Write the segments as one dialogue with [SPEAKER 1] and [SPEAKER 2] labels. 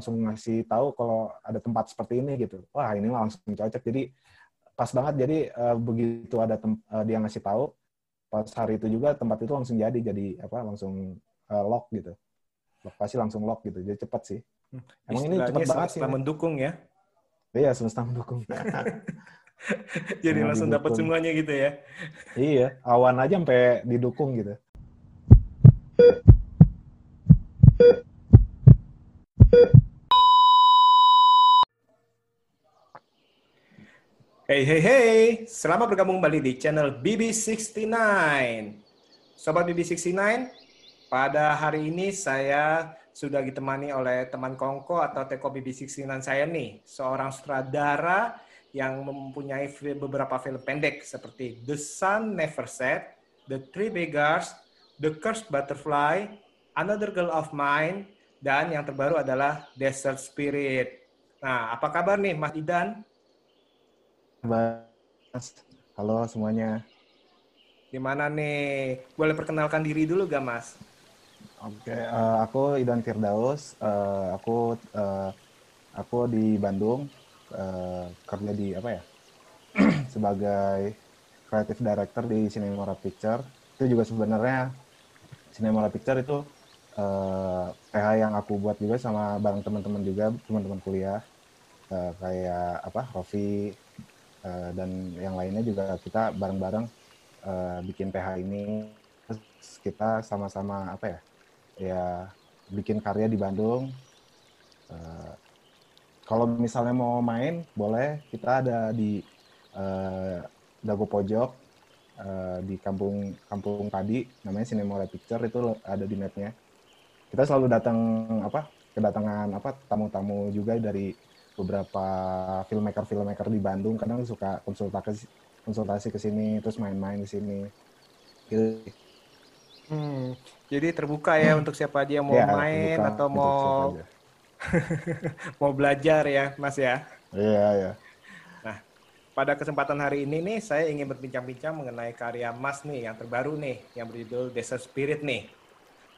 [SPEAKER 1] langsung ngasih tahu kalau ada tempat seperti ini gitu. Wah ini langsung cocok. Jadi pas banget. Jadi uh, begitu ada uh, dia ngasih tahu, pas hari itu juga tempat itu langsung jadi. Jadi apa langsung uh, lock gitu. Lokasi langsung lock gitu. Jadi cepat sih.
[SPEAKER 2] Hmm. Emang ini cepat banget sih. mendukung ya.
[SPEAKER 1] Iya semesta mendukung.
[SPEAKER 2] jadi langsung dapat semuanya gitu ya.
[SPEAKER 1] Iya, awan aja sampai didukung gitu.
[SPEAKER 2] Hey, hey, hey! Selamat bergabung kembali di channel BB69. Sobat BB69, pada hari ini saya sudah ditemani oleh teman Kongko atau Teko BB69 saya nih, seorang sutradara yang mempunyai beberapa film pendek seperti The Sun Never Set, The Three Beggars, The Cursed Butterfly, Another Girl of Mine, dan yang terbaru adalah Desert Spirit. Nah, apa kabar nih Mas Idan?
[SPEAKER 1] Mas. Halo semuanya.
[SPEAKER 2] Gimana nih? Boleh perkenalkan diri dulu gak, Mas?
[SPEAKER 1] Oke, okay, uh, eh, aku Idan Firdaus. Uh, aku uh, aku di Bandung uh, kerja di apa ya? sebagai creative director di Cinemora Picture. Itu juga sebenarnya Cinemora Picture itu uh, PH yang aku buat juga sama bareng teman-teman juga, teman-teman kuliah. Uh, kayak apa? Rofi, uh, dan yang lainnya juga kita bareng-bareng uh, bikin PH ini terus kita sama-sama apa ya ya bikin karya di Bandung. Uh, kalau misalnya mau main boleh. Kita ada di uh, Dago Pojok uh, di kampung kampung Padi namanya Cinemora Picture itu ada di netnya. Kita selalu datang apa kedatangan apa tamu-tamu juga dari beberapa filmmaker filmmaker di Bandung kadang suka konsultasi konsultasi ke sini terus main-main di sini gitu.
[SPEAKER 2] Hmm, jadi terbuka ya hmm. untuk siapa aja yang mau ya, main atau mau mau belajar ya, Mas ya.
[SPEAKER 1] Iya, iya.
[SPEAKER 2] Nah, pada kesempatan hari ini nih saya ingin berbincang-bincang mengenai karya Mas nih yang terbaru nih yang berjudul Desert Spirit nih.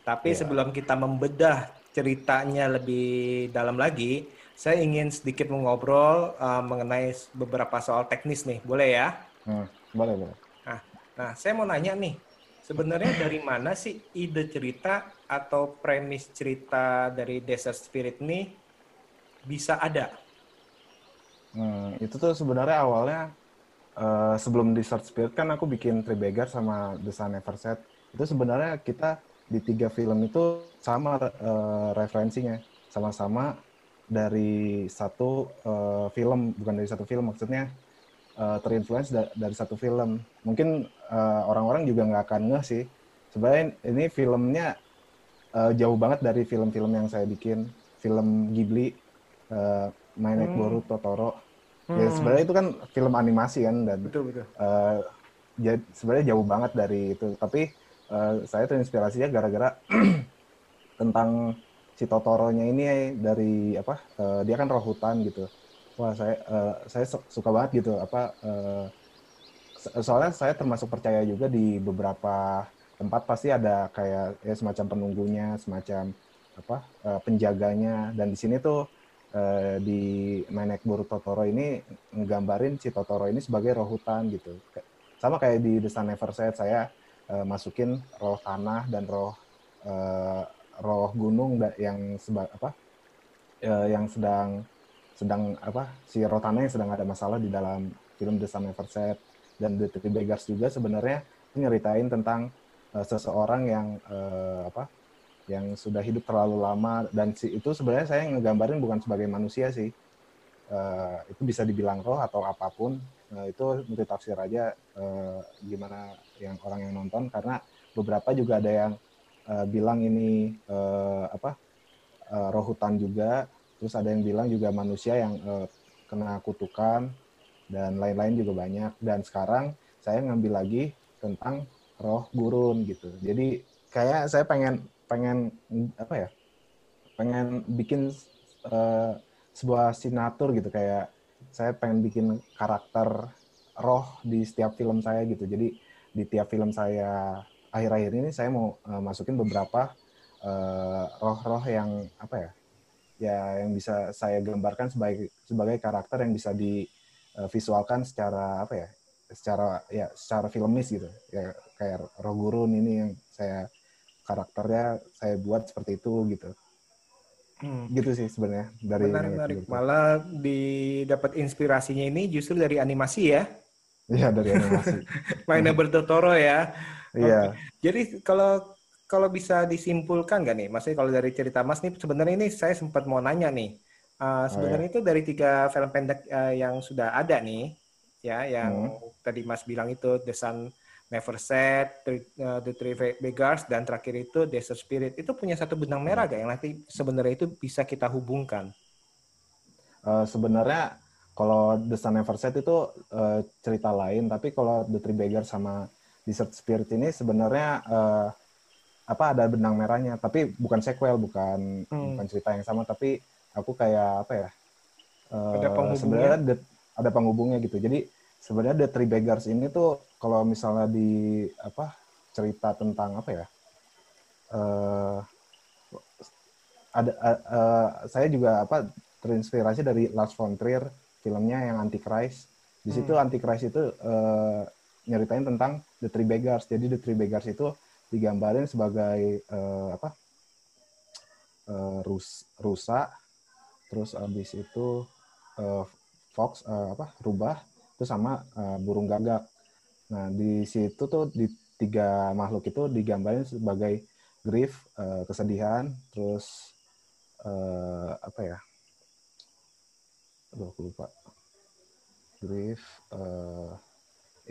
[SPEAKER 2] Tapi ya. sebelum kita membedah ceritanya lebih dalam lagi, saya ingin sedikit mengobrol uh, mengenai beberapa soal teknis nih, boleh ya?
[SPEAKER 1] Hmm, boleh, boleh.
[SPEAKER 2] Nah, nah, saya mau nanya nih, sebenarnya dari mana sih ide cerita atau premis cerita dari Desert Spirit ini bisa ada?
[SPEAKER 1] Hmm, itu tuh sebenarnya awalnya uh, sebelum Desert Spirit kan aku bikin Three Beggar sama The Sun Never Set. Itu sebenarnya kita di tiga film itu sama uh, referensinya, sama-sama dari satu uh, film bukan dari satu film maksudnya uh, terinfluence da dari satu film. Mungkin uh, orang-orang juga nggak akan ngeh sih. Sebenarnya ini filmnya uh, jauh banget dari film-film yang saya bikin. Film Ghibli uh, My Neck hmm. Totoro. Ya, hmm. ya sebenarnya itu kan film animasi kan dan betul betul. uh, sebenarnya jauh banget dari itu. Tapi uh, saya terinspirasinya gara-gara tentang si Totoronya ini dari apa uh, dia kan roh hutan gitu. Wah saya uh, saya suka banget gitu apa uh, soalnya saya termasuk percaya juga di beberapa tempat pasti ada kayak ya semacam penunggunya semacam apa uh, penjaganya. Dan di sini tuh uh, di Menek Buru Totoro ini nggambarin si Totoro ini sebagai roh hutan gitu. Sama kayak di The Sun Never Set saya uh, masukin roh tanah dan roh roh gunung yang seba, apa uh, yang sedang sedang apa si Rotana yang sedang ada masalah di dalam film The Sun Never Set dan The Three Beggars juga sebenarnya nyeritain tentang uh, seseorang yang uh, apa yang sudah hidup terlalu lama dan si itu sebenarnya saya ngegambarin bukan sebagai manusia sih. Uh, itu bisa dibilang roh atau apa pun. Uh, itu multi tafsir aja uh, gimana yang orang yang nonton karena beberapa juga ada yang uh, bilang ini uh, apa uh, roh hutan juga. Terus ada yang bilang juga manusia yang uh, kena kutukan dan lain-lain juga banyak. Dan sekarang saya ngambil lagi tentang roh gurun gitu. Jadi kayak saya pengen pengen apa ya pengen bikin uh, sebuah sinatur gitu. Kayak saya pengen bikin karakter roh di setiap film saya gitu. Jadi di tiap film saya akhir-akhir ini saya mau uh, masukin beberapa roh eh, roh-roh yang apa ya ya yang bisa saya gambarkan sebagai sebagai karakter yang bisa divisualkan secara apa ya secara ya secara filmis gitu. Ya kayak Rogurun ini yang saya karakternya saya buat seperti itu gitu. Hmm. gitu sih sebenarnya dari
[SPEAKER 2] menarik, menarik. malah didapat inspirasinya ini justru dari animasi ya?
[SPEAKER 1] Iya dari animasi.
[SPEAKER 2] Mainnya bertotoro ya
[SPEAKER 1] iya
[SPEAKER 2] okay. jadi kalau kalau bisa disimpulkan nggak nih, maksudnya kalau dari cerita Mas nih sebenarnya ini saya sempat mau nanya nih, uh, sebenarnya oh, ya. itu dari tiga film pendek uh, yang sudah ada nih, ya, yang hmm. tadi Mas bilang itu The Sun Never Set, The, uh, The Three Beggars, dan terakhir itu Desert Spirit, itu punya satu benang merah gak yang nanti sebenarnya itu bisa kita hubungkan?
[SPEAKER 1] Uh, sebenarnya kalau The Sun Never Set itu uh, cerita lain, tapi kalau The Three Beggars sama Desert Spirit ini sebenarnya uh, apa ada benang merahnya tapi bukan sequel bukan hmm. bukan cerita yang sama tapi aku kayak apa ya
[SPEAKER 2] ada uh,
[SPEAKER 1] sebenarnya ada, ada penghubungnya gitu jadi sebenarnya The Three Beggars ini tuh kalau misalnya di apa cerita tentang apa ya uh, ada uh, uh, saya juga apa terinspirasi dari Lars von Trier filmnya yang Antichrist di situ hmm. Antichrist itu uh, nyeritain tentang The Three Beggars. Jadi The Three Beggars itu digambarin sebagai uh, apa? Uh, rus rusa. Terus abis itu uh, fox uh, apa rubah. Itu sama uh, burung gagak. Nah di situ tuh di tiga makhluk itu digambarin sebagai grief uh, kesedihan. Terus uh, apa ya? Aduh aku lupa. Grief uh,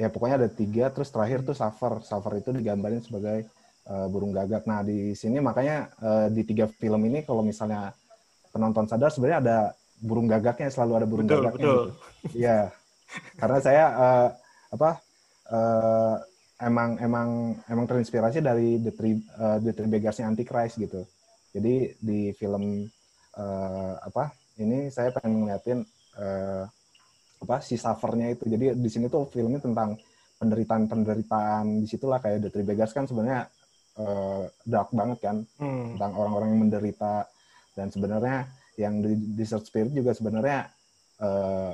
[SPEAKER 1] ya pokoknya ada tiga terus terakhir tuh suffer suffer itu digambarin sebagai uh, burung gagak nah di sini makanya uh, di tiga film ini kalau misalnya penonton sadar sebenarnya ada burung gagaknya selalu ada burung betul, gagaknya
[SPEAKER 2] betul.
[SPEAKER 1] Gitu. Iya. karena saya uh, apa uh, emang emang emang terinspirasi dari The Three uh, The Three Beggarsnya Antichrist gitu jadi di film uh, apa ini saya pengen ngeliatin uh, apa si suffernya itu. Jadi di sini tuh filmnya tentang penderitaan-penderitaan di situlah kayak The Three Beggars kan sebenarnya uh, dark banget kan hmm. tentang orang-orang yang menderita dan sebenarnya yang di Desert Spirit juga sebenarnya uh,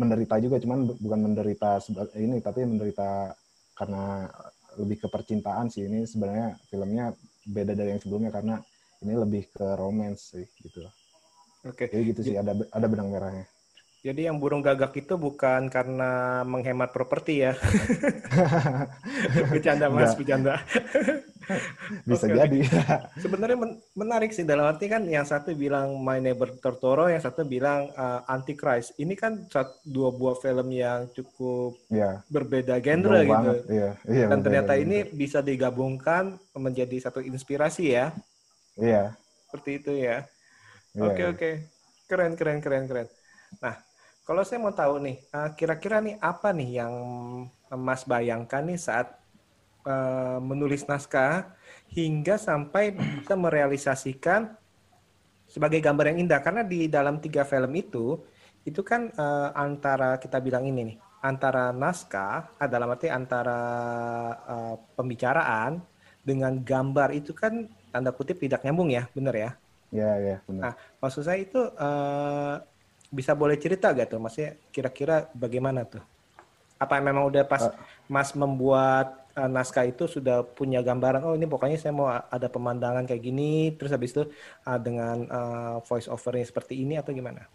[SPEAKER 1] menderita juga cuman bukan menderita ini tapi menderita karena lebih ke percintaan sih ini sebenarnya filmnya beda dari yang sebelumnya karena ini lebih ke romance sih gitu.
[SPEAKER 2] Oke. Okay.
[SPEAKER 1] Jadi gitu sih ada ada benang merahnya.
[SPEAKER 2] Jadi yang burung gagak itu bukan karena menghemat properti ya. bercanda mas, bercanda.
[SPEAKER 1] Bisa okay, jadi.
[SPEAKER 2] Sebenarnya menarik sih dalam arti kan yang satu bilang My Neighbor Totoro, yang satu bilang uh, Antichrist. Ini kan dua buah film yang cukup
[SPEAKER 1] yeah.
[SPEAKER 2] berbeda genre gitu. Banget.
[SPEAKER 1] Yeah. Yeah,
[SPEAKER 2] Dan ternyata ini bisa digabungkan menjadi satu inspirasi ya.
[SPEAKER 1] Iya. Yeah.
[SPEAKER 2] Seperti itu ya. Oke yeah, oke. Okay, okay. Keren keren keren keren. Nah, kalau saya mau tahu nih, eh, kira-kira nih apa nih yang Mas bayangkan nih saat uh, menulis naskah hingga sampai bisa merealisasikan sebagai gambar yang indah karena di dalam tiga film itu itu kan uh, antara kita bilang ini nih antara naskah adalah arti antara uh, pembicaraan dengan gambar itu kan tanda kutip tidak nyambung ya benar ya?
[SPEAKER 1] Ya ya benar.
[SPEAKER 2] Nah maksud saya itu uh, bisa boleh cerita gak tuh? Maksudnya kira-kira bagaimana tuh? Apa memang udah pas uh, mas membuat uh, naskah itu sudah punya gambaran oh ini pokoknya saya mau ada pemandangan kayak gini terus habis itu uh, dengan uh, voice overnya seperti ini atau gimana?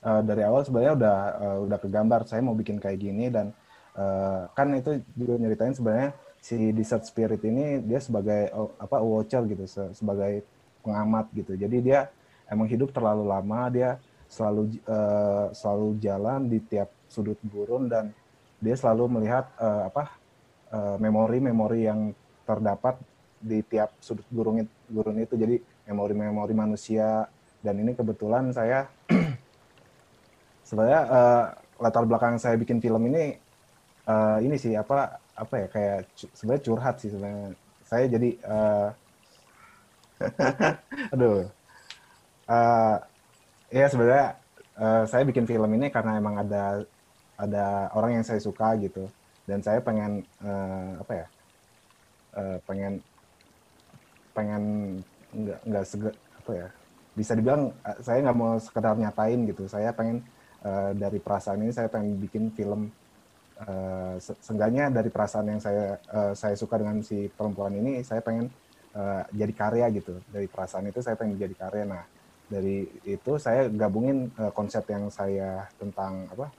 [SPEAKER 1] Uh, dari awal sebenarnya udah uh, udah kegambar saya mau bikin kayak gini dan uh, kan itu juga nyeritain sebenarnya si Desert Spirit ini dia sebagai uh, apa watcher gitu se sebagai pengamat gitu. Jadi dia emang hidup terlalu lama dia selalu uh, selalu jalan di tiap sudut gurun dan dia selalu melihat uh, apa eh, memori-memori yang terdapat di tiap sudut gurun itu, gurun itu. Jadi memori-memori manusia. Dan ini kebetulan saya sebenarnya uh, latar belakang saya bikin film ini uh, ini sih apa apa ya kayak sebenarnya curhat sih sebenarnya. Saya jadi uh, aduh uh, ya sebenarnya uh, saya bikin film ini karena emang ada ada orang yang saya suka gitu. Dan saya pengen uh, apa ya uh, pengen pengen nggak nggak sege apa ya bisa dibilang saya nggak mau sekedar nyatain gitu. Saya pengen uh, dari perasaan ini saya pengen bikin film uh, seenggaknya dari perasaan yang saya uh, saya suka dengan si perempuan ini saya pengen uh, jadi karya gitu. Dari perasaan itu saya pengen jadi karya. Nah dari itu saya gabungin uh, konsep yang saya tentang apa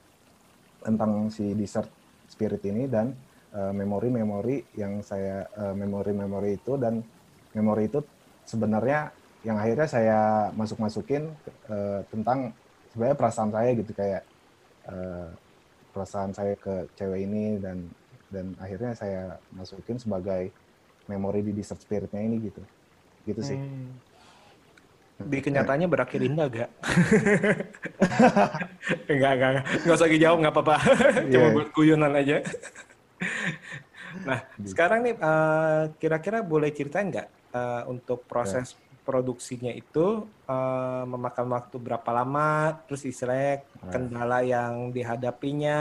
[SPEAKER 1] tentang si desert spirit ini dan memori-memori uh, yang saya memori-memori uh, itu dan memori itu sebenarnya yang akhirnya saya masuk-masukin uh, tentang sebenarnya perasaan saya gitu kayak uh, perasaan saya ke cewek ini dan dan akhirnya saya masukin sebagai memori di desert spiritnya ini gitu gitu sih hmm.
[SPEAKER 2] Di kenyataannya berakhir indah gak? enggak, enggak, enggak. Enggak usah dijawab, enggak apa-apa. Cuma yeah. buat kuyunan aja. nah, sekarang nih, eh, kira-kira uh, boleh ceritain nggak uh, untuk proses yeah produksinya itu uh, memakan waktu berapa lama, terus istilahnya kendala yang dihadapinya,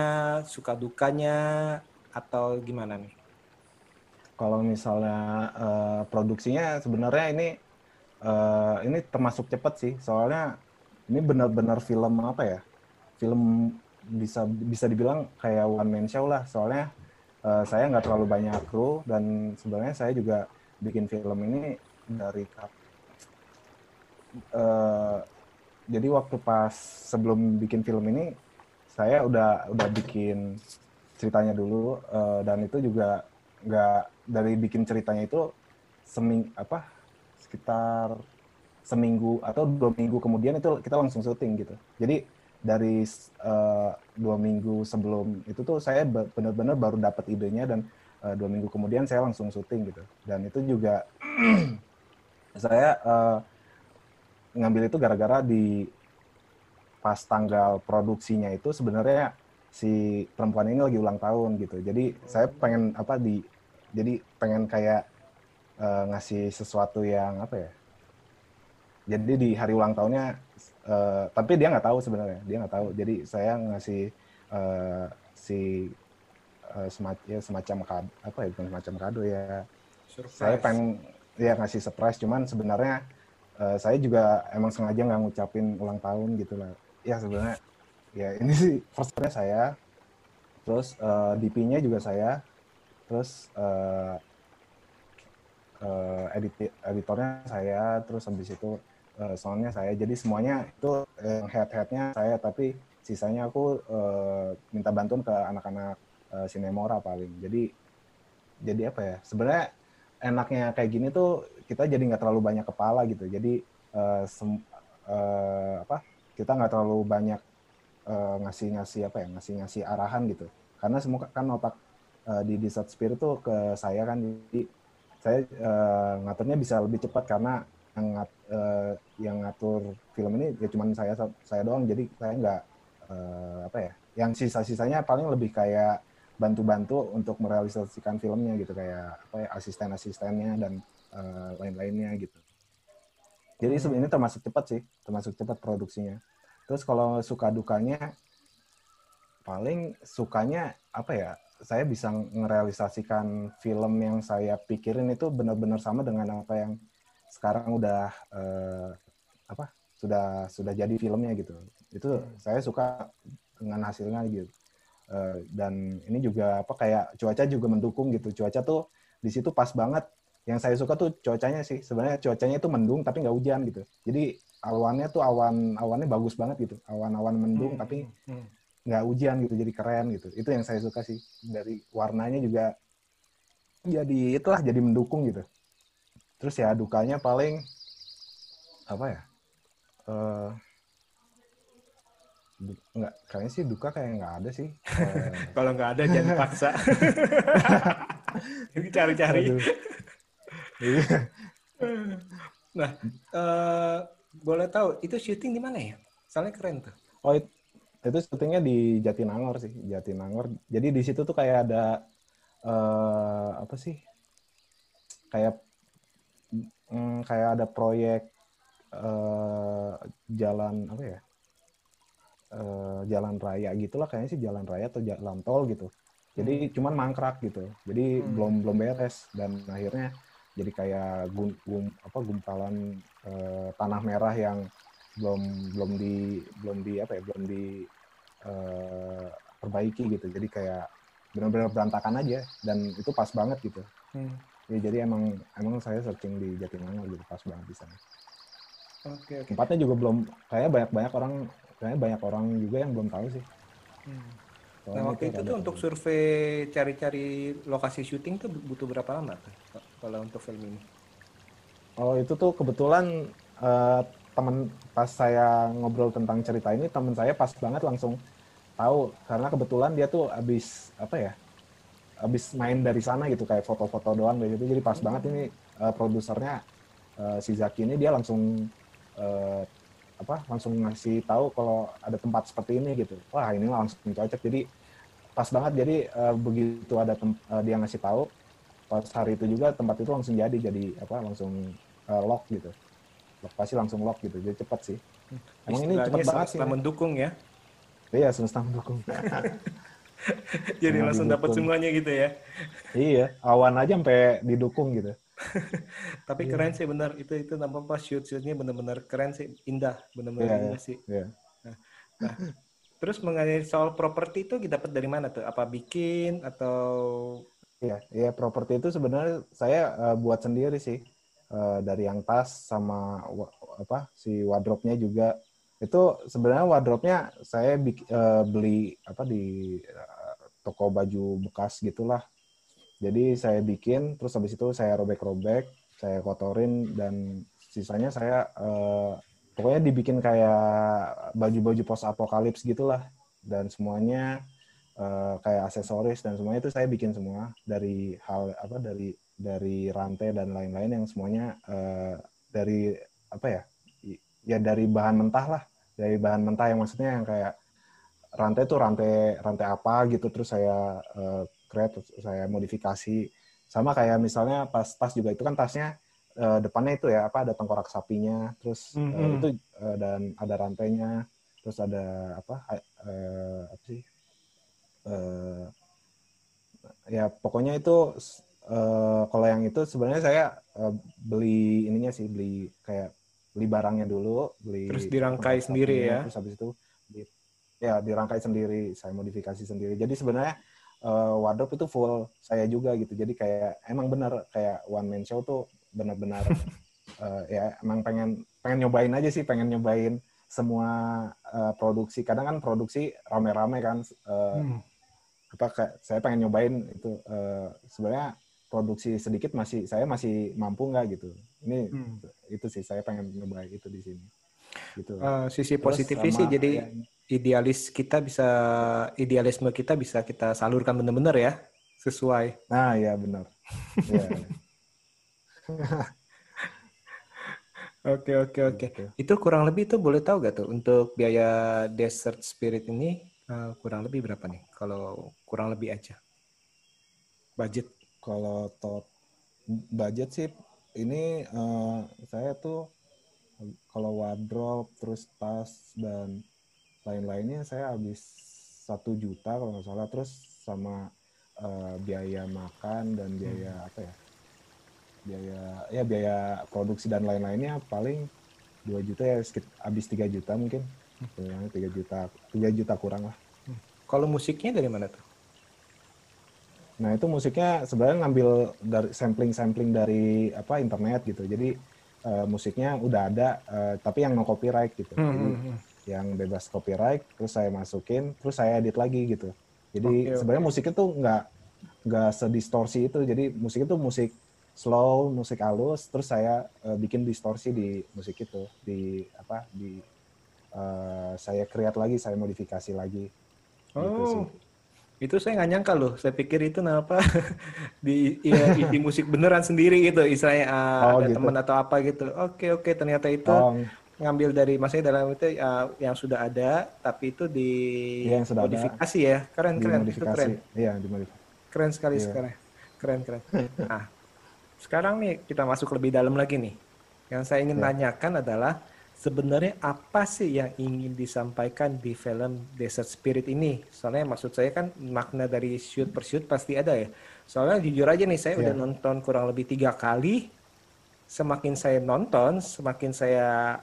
[SPEAKER 2] suka dukanya, atau gimana nih?
[SPEAKER 1] Kalau misalnya uh, produksinya sebenarnya ini uh, ini termasuk cepat sih, soalnya ini benar-benar film apa ya? Film bisa bisa dibilang kayak one man show lah, soalnya uh, saya nggak terlalu banyak kru dan sebenarnya saya juga bikin film ini dari uh, jadi waktu pas sebelum bikin film ini saya udah udah bikin ceritanya dulu uh, dan itu juga nggak dari bikin ceritanya itu seming apa sekitar seminggu atau dua minggu kemudian itu kita langsung syuting gitu jadi dari uh, dua minggu sebelum itu tuh saya benar-benar baru dapat idenya dan uh, dua minggu kemudian saya langsung syuting gitu dan itu juga saya uh, ngambil itu gara-gara di pas tanggal produksinya itu sebenarnya si perempuan ini lagi ulang tahun gitu. Jadi saya pengen apa di jadi pengen kayak uh, ngasih sesuatu yang apa ya? Jadi di hari ulang tahunnya uh, tapi dia nggak tahu sebenarnya, dia nggak tahu. Jadi saya ngasih uh, si uh, semacam ya, semacam kado, apa ya bukan semacam kado ya. Surprise. Saya pengen ya ngasih surprise cuman sebenarnya uh, saya juga emang sengaja nggak ngucapin ulang tahun gitu lah ya sebenarnya ya ini sih firstnya saya terus uh, DP-nya juga saya terus uh, uh, edit editornya saya terus habis itu uh, soundnya saya. Jadi semuanya itu uh, head-headnya saya tapi sisanya aku uh, minta bantuan ke anak-anak uh, sinemora paling. Jadi jadi apa ya sebenarnya enaknya kayak gini tuh kita jadi nggak terlalu banyak kepala gitu. Jadi uh, uh, apa kita nggak terlalu banyak uh, ngasih ngasih apa ya ngasih ngasih arahan gitu. Karena semua kan otak uh, di Desert Spirit tuh ke saya kan. Jadi saya uh, ngaturnya bisa lebih cepat karena yang ngat, uh, yang ngatur film ini ya cuma saya saya doang jadi saya nggak uh, apa ya yang sisa-sisanya paling lebih kayak bantu-bantu untuk merealisasikan filmnya gitu kayak apa ya asisten-asistennya dan uh, lain-lainnya gitu. Jadi hmm. sebenarnya termasuk cepat sih, termasuk cepat produksinya. Terus kalau suka dukanya paling sukanya apa ya? Saya bisa merealisasikan film yang saya pikirin itu benar-benar sama dengan apa yang sekarang udah uh, apa? sudah sudah jadi filmnya gitu. Itu hmm. saya suka dengan hasilnya gitu. Uh, dan ini juga apa kayak cuaca juga mendukung gitu. Cuaca tuh di situ pas banget. Yang saya suka tuh cuacanya sih. Sebenarnya cuacanya itu mendung tapi nggak hujan gitu. Jadi awannya tuh awan awannya bagus banget gitu. Awan-awan mendung hmm. tapi hmm. Nggak hujan gitu. Jadi keren gitu. Itu yang saya suka sih. Dari warnanya juga jadi itulah jadi mendukung gitu. Terus ya dukanya paling apa ya? Uh, Enggak, kayaknya sih duka kayak nggak ada sih.
[SPEAKER 2] Kalau nggak ada jangan paksa. Cari-cari. Iya. nah, uh, boleh tahu itu syuting di mana ya? Soalnya keren tuh.
[SPEAKER 1] Oh, itu, itu syutingnya di Jatinangor sih, Jatinangor. Jadi di situ tuh kayak ada uh, apa sih? Kayak mm, kayak ada proyek uh, jalan apa ya? uh, jalan raya gitulah kayaknya sih jalan raya atau jalan tol gitu jadi hmm. cuman mangkrak gitu jadi hmm. belum belum beres dan akhirnya jadi kayak gum, gum apa gumpalan uh, tanah merah yang belum belum di belum di apa ya belum di uh, perbaiki gitu. Jadi kayak benar-benar berantakan aja dan itu pas banget gitu. Hmm. ya, jadi emang emang saya searching di Jatinangor gitu pas banget di sana.
[SPEAKER 2] Oke okay,
[SPEAKER 1] tempatnya juga belum kayak banyak banyak orang kayak banyak orang juga yang belum tahu sih.
[SPEAKER 2] Hmm. nah waktu itu, itu tuh untuk survei cari-cari lokasi syuting tuh butuh berapa lama tuh kalau untuk film ini?
[SPEAKER 1] Oh itu tuh kebetulan uh, teman pas saya ngobrol tentang cerita ini teman saya pas banget langsung tahu. Karena kebetulan dia tuh abis apa ya abis main dari sana gitu kayak foto-foto doang gitu. Jadi pas banget ini uh, produsernya uh, si Zaki ini dia langsung uh, apa langsung ngasih tahu kalau ada tempat seperti ini gitu. Wah ini langsung cocok. Jadi pas banget jadi uh, begitu ada uh, dia ngasih tahu pas hari itu juga tempat itu langsung jadi jadi apa langsung uh, lock gitu pasti langsung lock gitu jadi cepat sih.
[SPEAKER 2] Emang ini cepat banget sih mendukung ya.
[SPEAKER 1] Iya semesta mendukung.
[SPEAKER 2] Jadi Semua langsung dapat semuanya gitu ya.
[SPEAKER 1] Iya awan aja sampai didukung gitu.
[SPEAKER 2] Tapi iya. keren sih benar. Itu itu nampak pas shoot shootnya benar-benar keren sih. Indah benar-benar yeah, indah sih. yeah. Nah, nah, terus mengenai soal properti itu dapat dari mana tuh? Apa bikin atau
[SPEAKER 1] Iya, iya properti itu sebenarnya saya uh, buat sendiri sih uh, dari yang tas sama apa si wardrobe-nya juga. Itu sebenarnya wardrobe-nya saya uh, beli apa di uh, toko baju bekas gitulah. Jadi saya bikin terus habis itu saya robek-robek saya kotorin dan sisanya saya uh, pokoknya dibikin kayak baju-baju post apokalips gitulah. Dan semuanya uh, kayak aksesoris dan semuanya itu saya bikin semua dari hal apa dari dari rantai dan lain-lain yang semuanya uh, dari apa ya ya dari bahan mentah lah dari bahan mentah yang maksudnya yang kayak rantai tuh rantai rantai apa gitu terus saya uh, create saya modifikasi sama kayak misalnya pas tas juga itu kan tasnya uh, depannya itu ya apa ada tengkorak sapinya terus mm -hmm. uh, itu uh, dan ada rantainya terus ada apa uh, apa sih uh, ya pokoknya itu uh, kalau yang itu sebenarnya saya uh, beli ininya sih beli kayak beli barangnya dulu beli
[SPEAKER 2] terus dirangkai sendiri ya?
[SPEAKER 1] terus habis itu di, ya dirangkai sendiri saya modifikasi sendiri. Jadi sebenarnya uh, wardrobe itu full saya juga gitu. Jadi kayak emang benar kayak one man show tuh benar-benar uh, ya emang pengen pengen nyobain aja sih pengen nyobain semua uh, produksi. Kadang kan produksi rame-rame kan uh, hmm. apa kayak saya pengen nyobain itu uh, sebenarnya produksi sedikit masih saya masih mampu nggak gitu ini hmm. itu sih saya pengen nyoba itu di sini
[SPEAKER 2] gitu uh, sisi positifnya sih jadi ya, idealis kita bisa idealisme kita bisa kita salurkan benar-benar ya sesuai
[SPEAKER 1] nah ya benar ya.
[SPEAKER 2] Oke oke oke. Itu kurang lebih itu boleh tahu gak tuh untuk biaya Desert Spirit ini uh, kurang lebih berapa nih? Kalau kurang lebih aja budget
[SPEAKER 1] kalau top budget sih ini uh, saya tuh kalau wardrobe terus tas dan lain-lainnya saya habis satu juta kalau nggak salah terus sama uh, biaya makan dan biaya hmm. apa ya biaya ya biaya produksi dan lain-lainnya paling dua juta ya sedikit habis tiga juta mungkin hmm. tiga juta tiga juta kurang lah
[SPEAKER 2] hmm. kalau musiknya dari mana tuh
[SPEAKER 1] Nah itu musiknya sebenarnya ngambil dari sampling-sampling dari apa internet gitu. Jadi uh, musiknya udah ada, uh, tapi yang no copyright gitu. Hmm. Jadi hmm, hmm. yang bebas copyright, terus saya masukin, terus saya edit lagi gitu. Jadi okay, sebenarnya okay. musiknya tuh nggak nggak sedistorsi itu. Jadi musiknya tuh musik slow, musik halus, terus saya uh, bikin distorsi di musik itu, di apa di uh, saya create lagi, saya modifikasi lagi.
[SPEAKER 2] Oh. Gitu sih. Itu saya nggak nyangka loh. Saya pikir itu kenapa di ya, isi musik beneran sendiri gitu. Istilahnya uh, oh, ada gitu. teman atau apa gitu. Oke oke ternyata itu oh. ngambil dari maksudnya dalam itu uh, yang sudah ada tapi itu di ya, yang sudah modifikasi ada. ya. Keren keren itu keren.
[SPEAKER 1] Iya, dimodifikasi.
[SPEAKER 2] Keren sekali iya. sekarang. Keren keren. Nah, sekarang nih kita masuk lebih dalam lagi nih. Yang saya ingin ya. tanyakan adalah sebenarnya apa sih yang ingin disampaikan di film Desert Spirit ini? Soalnya maksud saya kan makna dari shoot per shoot pasti ada ya. Soalnya jujur aja nih, saya yeah. udah nonton kurang lebih tiga kali. Semakin saya nonton, semakin saya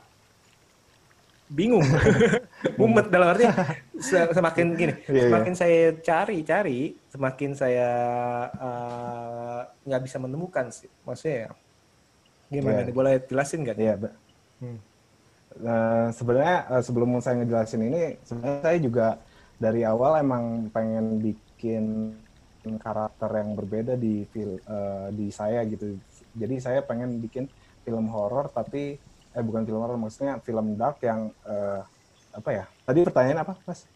[SPEAKER 2] bingung, mumet dalam arti semakin gini, yeah, iya. semakin yeah. saya cari-cari, semakin saya eh, nggak uh, bisa menemukan sih, maksudnya gimana? Yeah. Nih? Boleh jelasin nggak?
[SPEAKER 1] Iya. Yeah, hmm. Uh, sebenarnya uh, sebelum saya ngejelasin ini, sebenarnya saya juga dari awal emang pengen bikin karakter yang berbeda di film uh, di saya gitu. Jadi saya pengen bikin film horor tapi eh bukan film horor maksudnya film dark yang uh, apa ya? Tadi pertanyaan apa, Mas?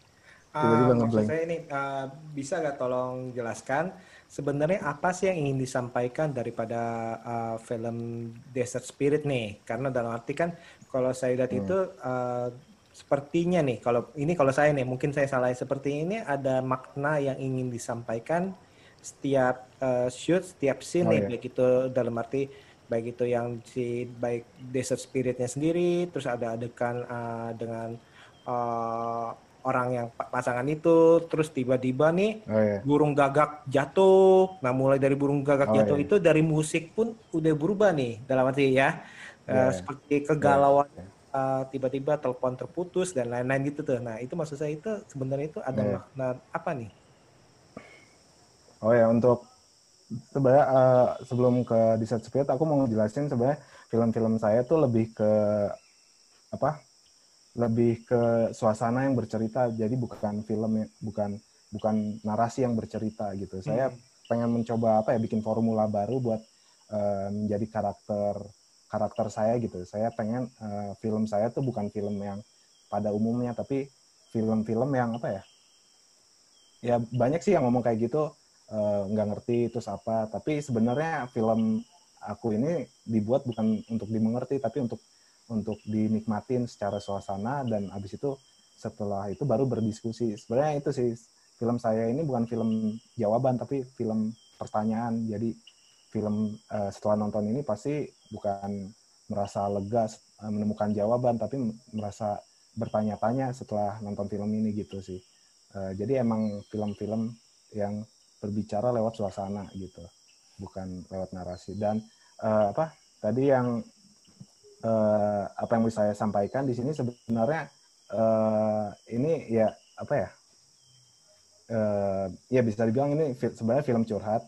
[SPEAKER 2] Tiba-tiba uh, saya ini uh, bisa nggak tolong jelaskan sebenarnya apa sih yang ingin disampaikan daripada uh, film Desert Spirit nih? Karena dalam arti kan kalau saya lihat hmm. itu uh, sepertinya nih kalau ini kalau saya nih mungkin saya salah seperti ini ada makna yang ingin disampaikan setiap uh, shoot setiap scene oh, nih iya. baik itu dalam arti baik itu yang si baik desert spiritnya sendiri terus ada adegan uh, dengan uh, orang yang pasangan itu terus tiba-tiba nih oh, iya. burung gagak jatuh nah mulai dari burung gagak oh, jatuh iya. itu dari musik pun udah berubah nih dalam arti ya uh, seperti kegalauan yeah. uh, tiba-tiba telepon terputus dan lain-lain gitu tuh nah itu maksud saya itu sebenarnya itu ada yeah. makna apa nih
[SPEAKER 1] oh ya untuk sebenarnya uh, sebelum ke Desert Spirit aku mau ngejelasin sebenarnya film-film saya tuh lebih ke apa lebih ke suasana yang bercerita jadi bukan film bukan bukan narasi yang bercerita gitu hmm. saya pengen mencoba apa ya bikin formula baru buat uh, menjadi karakter karakter saya gitu. Saya pengen uh, film saya tuh bukan film yang pada umumnya tapi film-film yang apa ya? Ya banyak sih yang ngomong kayak gitu Eh, nggak uh, ngerti itu apa. Tapi sebenarnya film aku ini dibuat bukan untuk dimengerti tapi untuk untuk dinikmatin secara suasana. Dan abis itu setelah itu baru berdiskusi. Sebenarnya itu sih film saya ini bukan film jawaban tapi film pertanyaan. Jadi film uh, setelah nonton ini pasti bukan merasa lega uh, menemukan jawaban tapi merasa bertanya-tanya setelah nonton film ini gitu sih uh, jadi emang film-film yang berbicara lewat suasana gitu, bukan lewat narasi. Dan uh, apa tadi yang uh, apa yang bisa saya sampaikan di sini sebenarnya uh, ini ya apa ya? Uh, ya bisa dibilang ini sebenarnya film curhat